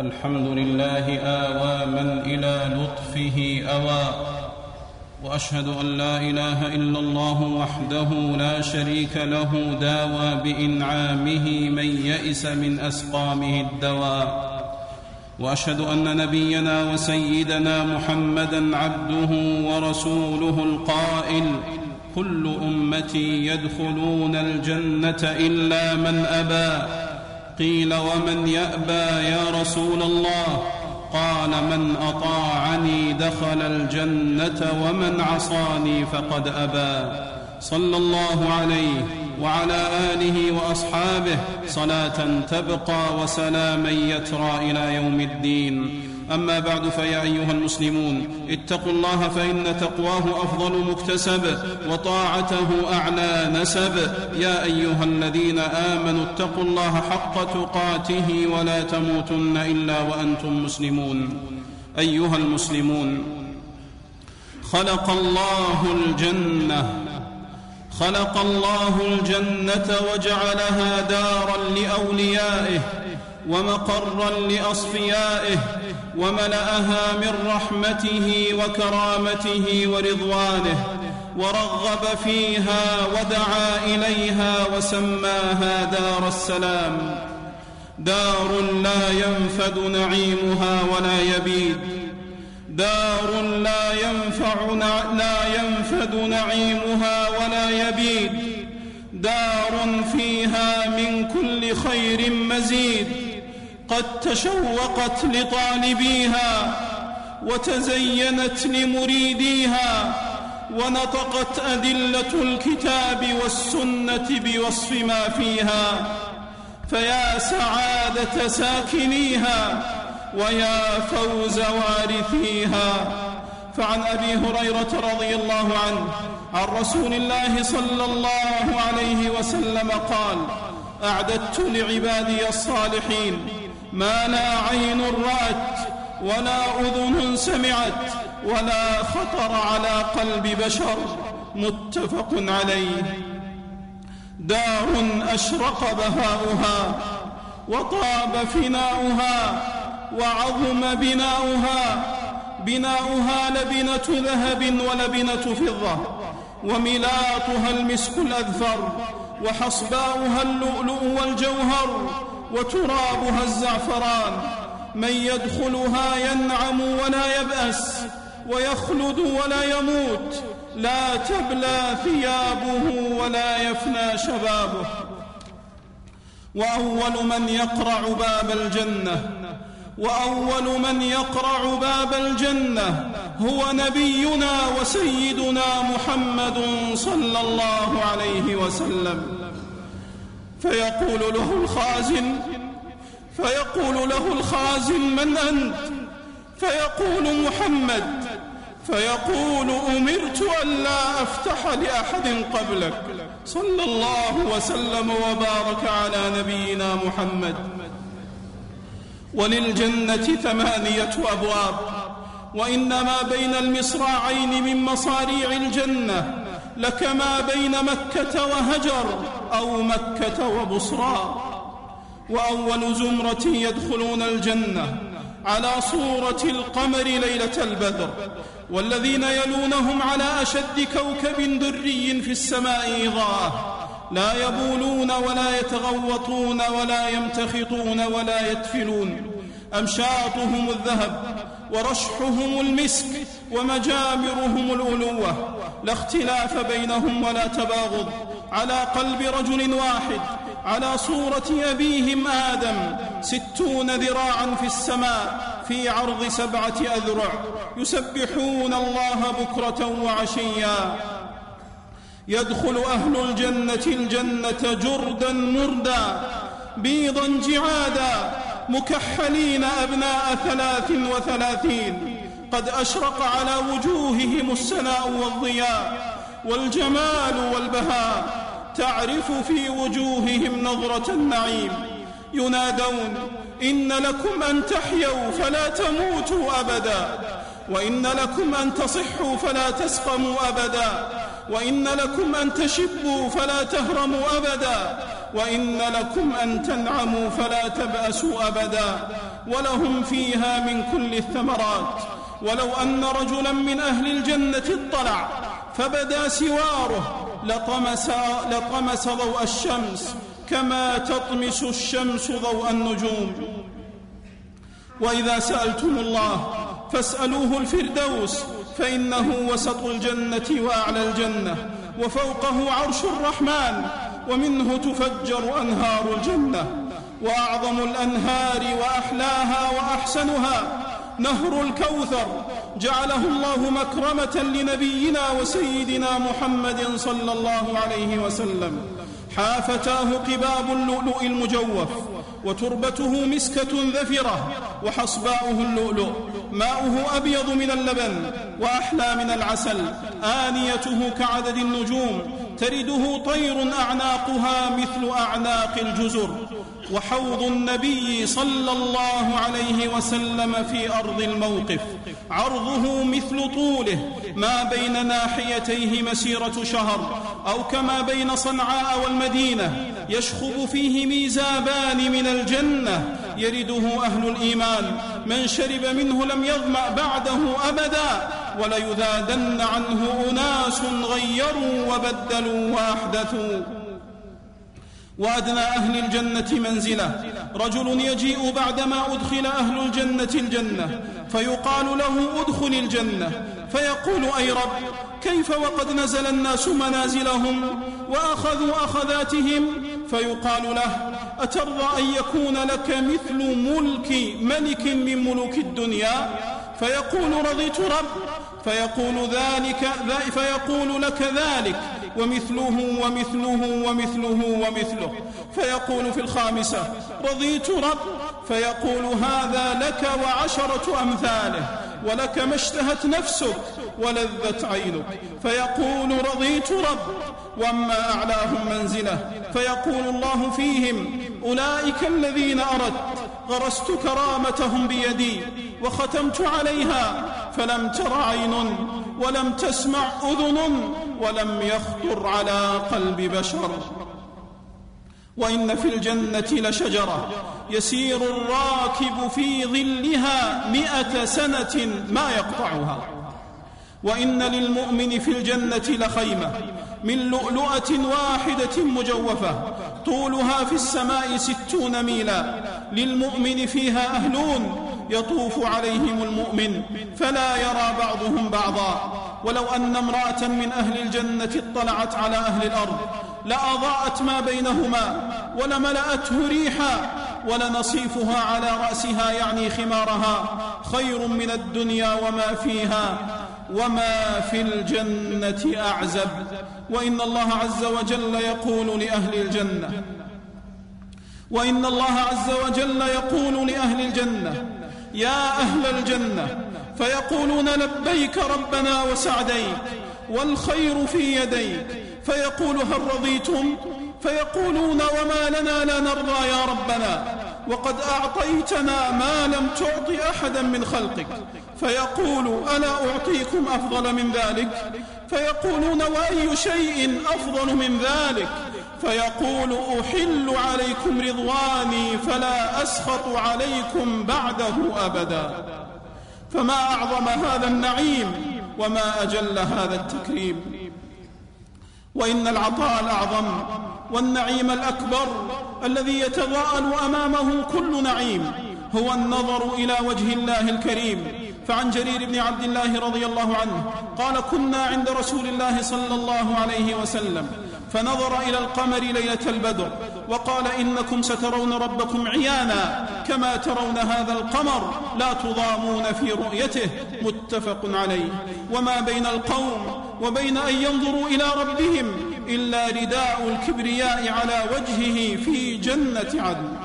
الحمد لله آوى من إلى لطفه أوى وأشهد أن لا إله إلا الله وحده لا شريك له داوى بإنعامه من يئس من أسقامه الدواء وأشهد أن نبينا وسيدنا محمدا عبده ورسوله القائل كل أمتي يدخلون الجنة إلا من أبى. قيل ومن يأبى يا رسول الله؟ قال من أطاعني دخل الجنة ومن عصاني فقد أبى. صلى الله عليه وعلى آله وأصحابه. صلاة تبقى وسلاما يترى إلى يوم الدين. أما بعد فيا أيها المسلمون اتقوا الله فإن تقواه أفضل مكتسب وطاعته أعلى نسب. يا أيها الذين آمنوا اتقوا الله حق تقاته ولا تموتن إلا وأنتم مسلمون. أيها المسلمون خلق الله الجنة خلق الله الجنة وجعلها دارا لأوليائه ومقرا لأصفيائه وملأها من رحمته وكرامته ورضوانه ورغب فيها ودعا إليها وسماها دار السلام. دار لا ينفد نعيمها ولا يبيد. دار لا ينفع لا ينفد نعيمها ولا يبيد. دار فيها من كل خير مزيد. قد تشوقت لطالبيها وتزينت لمريديها ونطقت أدلة الكتاب والسنة بوصف ما فيها. فيا سعادة ساكنيها ويا فوز وارثيها. فعن أبي هريرة رضي الله عنه عن رسول الله صلى الله عليه وسلم قال أعددت لعبادي الصالحين ما لا عين رأت ولا أذن سمعت ولا خطر على قلب بشر متفق عليه. دار أشرق بهاؤها وطاب فناؤها وعظم بناؤها. بناؤها لبنة ذهب ولبنة فضة وملاطها المسك الأذفر وحصباؤها اللؤلؤ والجوهر وترابها الزعفران. من يدخلها ينعم ولا يبأس ويخلد ولا يموت. لا تبلى ثيابه ولا يفنى شبابه. وأول من يقرع باب الجنة وأول من يقرع باب الجنة هو نبينا وسيدنا محمد صلى الله عليه وسلم. فيقول له الخازن فيقول له الخازن من أنت؟ فيقول محمد فيقول أمرت الا أفتح لأحد قبلك. صلى الله وسلم وبارك على نبينا محمد. وللجنة ثمانية أبواب وإنما بين المصراعين من مصاريع الجنة لكما بين مكة وهجر. أو مكة وبصرى وأول زمرة يدخلون الجنة على صورة القمر ليلة البدر والذين يلونهم على أشد كوكب دري في السماء اضاءه لا يبولون ولا يتغوطون ولا يمتخطون ولا يتفلون أمشاطهم الذهب ورشحهم المسك ومجامرهم الألوة لا اختلاف بينهم ولا تباغض على قلب رجل واحد على صورة أبيهم آدم ستون ذراعا في السماء في عرض سبعة أذرع يسبحون الله بكرة وعشيا. يدخل أهل الجنة الجنة جردا مردا بيضا جعادا مكحلين أبناء ثلاث وثلاثين. قد أشرق على وجوههم السناء والضياء والجمال والبهاء. تعرف في وجوههم نظرة النعيم. ينادون إن لكم أن تحيوا فلا تموتوا أبدا. وإن لكم أن تصحوا فلا تسقموا أبدا. وإن لكم أن تشبوا فلا تهرموا أبدا. وإن لكم أن تنعموا فلا تبأسوا أبدا. ولهم فيها من كل الثمرات. ولو أن رجلا من أهل الجنة اطلع فبدا سواره لطمس, لطمس ضوء الشمس كما تطمس الشمس ضوء النجوم. وإذا سألتم الله فاسألوه الفردوس فإنه وسط الجنة وأعلى الجنة وفوقه عرش الرحمن ومنه تفجر أنهار الجنة وأعظم الأنهار وأحلاها وأحسنها نهر الكوثر جعله الله مكرمة لنبينا وسيدنا محمد صلى الله عليه وسلم. حافتاه قباب اللؤلؤ المجوف وتربته مسكة ذفرة وحصباؤه اللؤلؤ. ماؤه أبيض من اللبن وأحلى من العسل. آنيته كعدد النجوم ترده طير أعناقها مثل أعناق الجزر. وحوض النبي صلى الله عليه وسلم في أرض الموقف. عرضه مثل طوله. ما بين ناحيتيه مسيرة شهر. أو كما بين صنعاء والمدينة. يشخب فيه ميزابان من الجنة. يرده أهل الإيمان. من شرب منه لم يظمأ بعده أبدا. وليذادن عنه أناس غيروا وبدلوا وأحدثوا. وأدنى أهل الجنة منزلة. رجل يجيء بعدما أدخل أهل الجنة الجنة فيقال له أدخل الجنة. فيقول أي رب كيف وقد نزل الناس منازلهم وأخذوا أخذاتهم؟ فيقال له أترضى أن يكون لك مثل ملك ملك من ملوك الدنيا؟ فيقول رضيت رب. فيقول ذلك فيقول لك ذلك. ومثله ومثله ومثله ومثله. فيقول في الخامسة رضيت رب فيقول هذا لك وعشرة أمثاله ولك ما اشتهت نفسك ولذت عينك. فيقول رضيت رب وأما أعلاهم منزلة فيقول الله فيهم أولئك الذين أردت غرست كرامتهم بيدي وختمت عليها فلم تر عين ولم تسمع أذن ولم يخطر على قلب بشر. وإن في الجنة لشجرة يسير الراكب في ظلها مئة سنة ما يقطعها. وإن للمؤمن في الجنة لخيمة من لؤلؤة واحدة مجوفة طولها في السماء ستون ميلا للمؤمن فيها أهلون يطوف عليهم المؤمن فلا يرى بعضهم بعضا. ولو أن امرأة من أهل الجنة اطلعت على أهل الأرض لأضاءت ما بينهما ولملأته ريحا ولنصيفها على رأسها يعني خمارها خير من الدنيا وما فيها وما في الجنة أعزب. وإن الله عز وجل يقول لأهل الجنة وإن الله عز وجل يقول لأهل الجنة يا أهل الجنة فيقولون لبيك ربنا وسعديك والخير في يديك. فيقول هل رضيتم؟ فيقولون وما لنا لا نرضى يا ربنا وقد أعطيتنا ما لم تعط أحدا من خلقك. فيقول ألا أعطيكم أفضل من ذلك؟ فيقولون وأي شيء أفضل من ذلك؟ فيقول أحل عليكم رضواني فلا أسخط عليكم بعده أبدا. فما أعظم هذا النعيم وما أجل هذا التكريم. وإن العطاء الأعظم والنعيم الأكبر الذي يتضاءل أمامه كل نعيم هو النظر إلى وجه الله الكريم. فعن جرير بن عبد الله رضي الله عنه قال كنا عند رسول الله صلى الله عليه وسلم فنظر إلى القمر ليلة البدر وقال إنكم سترون ربكم عيانا كما ترون هذا القمر لا تضامون في رؤيته متفق عليه وما بين القوم وبين أن ينظروا إلى ربهم إلا رداء الكبرياء على وجهه في جنة عدن.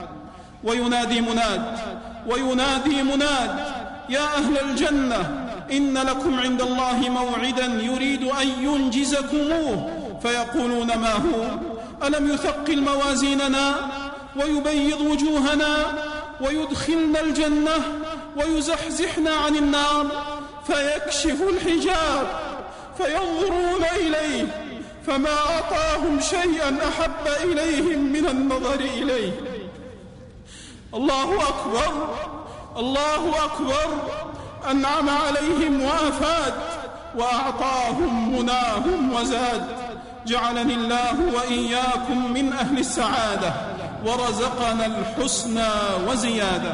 وينادي مناد وينادي مناد يا أهل الجنة إن لكم عند الله موعدا يريد أن ينجزكموه فيقولون ما هو؟ ألم يثقل موازيننا ويبيض وجوهنا ويدخلنا الجنة ويزحزحنا عن النار؟ فيكشف الحجاب فينظرون إليه فما أعطاهم شيئا أحب إليهم من النظر إليه. الله أكبر الله أكبر أنعم عليهم وأفاد وأعطاهم مناهم وزاد. جعلني الله وإياكم من أهل السعادة ورزقنا الحسنى وزيادة.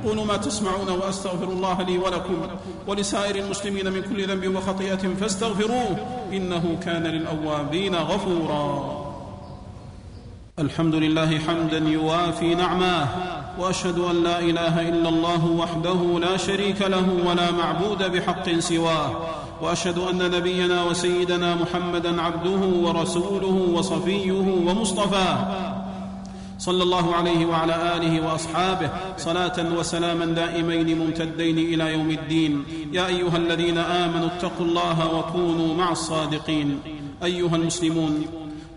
أقول ما تسمعون وأستغفر الله لي ولكم ولسائر المسلمين من كل ذنب وخطيئة فاستغفروه إنه كان للأوابين غفورا. الحمد لله حمدا يوافي نعماه وأشهد أن لا إله إلا الله وحده لا شريك له ولا معبود بحق سواه وأشهد أن نبينا وسيدنا محمدا عبده ورسوله وصفيه ومصطفاه. صلى الله عليه وعلى آله وأصحابه. صلاة وسلاما دائمين ممتدين إلى يوم الدين. يا أيها الذين آمنوا اتقوا الله وكونوا مع الصادقين. أيها المسلمون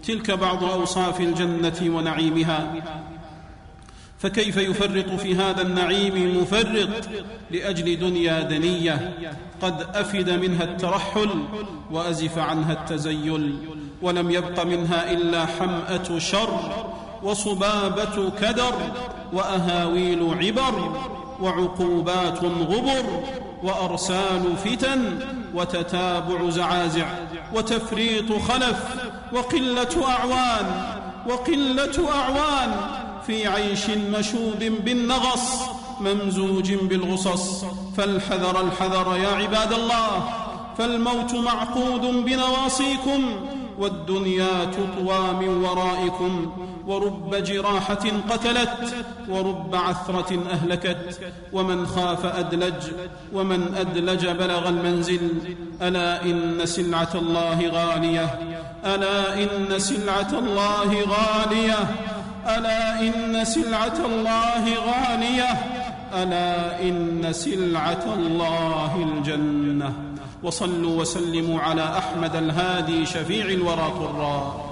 تلك بعض أوصاف الجنة ونعيمها. فكيف يفرط في هذا النعيم المفرط لأجل دنيا دنية؟ قد أفد منها الترحل وأزف عنها التزيل ولم يبق منها إلا حمأة شر وصبابة كدر وأهاويل عبر وعقوبات غبر وأرسال فتن وتتابع زعازع وتفريط خلف وقلة أعوان وقلة أعوان في عيش مشوب بالنغص ممزوج بالغصص. فالحذر الحذر يا عباد الله فالموت معقود بنواصيكم والدنيا تطوى من ورائكم. ورب جراحة قتلت ورب عثرة أهلكت. ومن خاف أدلج ومن أدلج بلغ المنزل. ألا إن سلعة الله غالية ألا إن سلعة الله غالية. ألا إن سلعة الله غالية ألا إن سلعة الله الجنة. وصلوا وسلموا على أحمد الهادي شفيع الورى طرا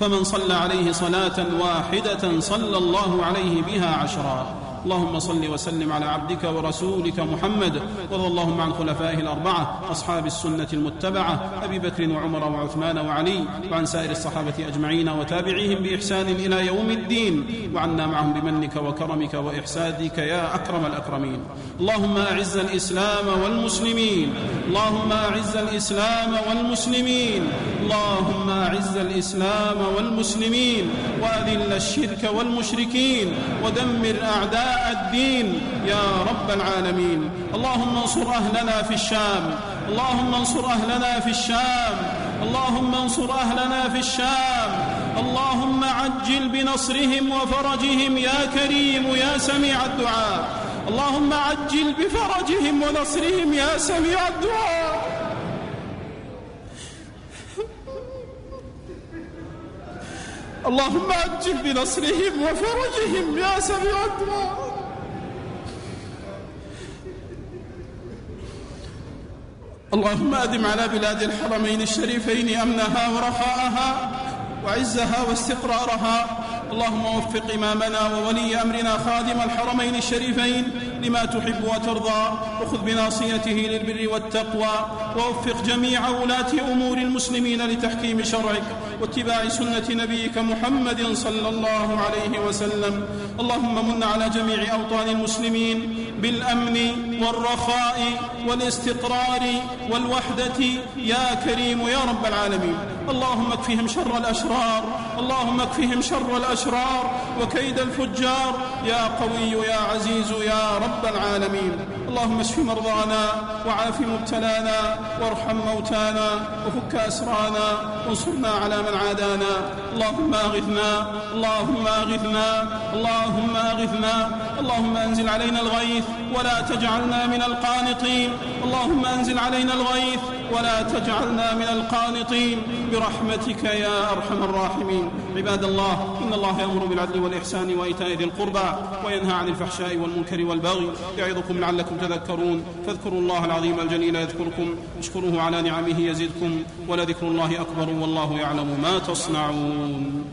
فمن صلى عليه صلاة واحدة صلى الله عليه بها عشرا. اللهم صل وسلم على عبدك ورسولك محمد وارض اللهم عن خلفائه الأربعة أصحاب السنة المتبعة أبي بكر وعمر وعثمان وعلي وعن سائر الصحابة أجمعين وتابعيهم بإحسان إلى يوم الدين وعنا معهم بمنك وكرمك وإحسادك يا أكرم الأكرمين. اللهم أعز الإسلام والمسلمين اللهم أعز الإسلام والمسلمين اللهم أعز الإسلام والمسلمين وأذل الشرك والمشركين ودمر أعداء الدين يا رب العالمين. اللهم انصر أهلنا في الشام. اللهم انصر أهلنا في الشام. اللهم انصر أهلنا في الشام. اللهم عجل بنصرهم وفرجهم يا كريم يا سميع الدعاء. اللهم عجل بفرجهم ونصرهم يا سميع الدعاء. اللهم عجل بنصرهم وفرجهم يا سميع الدعاء. اللهم أدم على بلاد الحرمين الشريفين أمنها ورخاءها وعزها واستقرارها. اللهم وفق إمامنا وولي أمرنا خادم الحرمين الشريفين لما تحب وترضى وخذ بناصيته للبر والتقوى ووفق جميع ولاة أمور المسلمين لتحكيم شرعك واتباع سنة نبيك محمد صلى الله عليه وسلم. اللهم من على جميع أوطان المسلمين بالأمن والرخاء والاستقرار والوحدة. يا كريم يا رب العالمين اللهم اكفهم شر الأشرار اللهم اكفهم شر الأشرار وكيد الفجار. يا قوي يا عزيز يا رب العالمين. اللهم اشف مرضانا وعاف مبتلانا وارحم موتانا وفك أسرانا وانصرنا على من عادانا. اللهم أغثنا اللهم أغثنا اللهم أغثنا. اللهم أنزل علينا الغيث ولا تجعلنا من القانطين. اللهم أنزل علينا الغيث ولا تجعلنا من القانطين. برحمتك يا أرحم الراحمين. عباد الله إن الله يأمر بالعدل والإحسان وإيتاء ذي القربى وينهى عن الفحشاء والمنكر والبغي يعظكم لعلكم تذكرون. فاذكروا الله العظيم الجليل يذكركم. اشكروه على نعمه يزدكم. ولذكر الله أكبر والله يعلم ما تصنعون.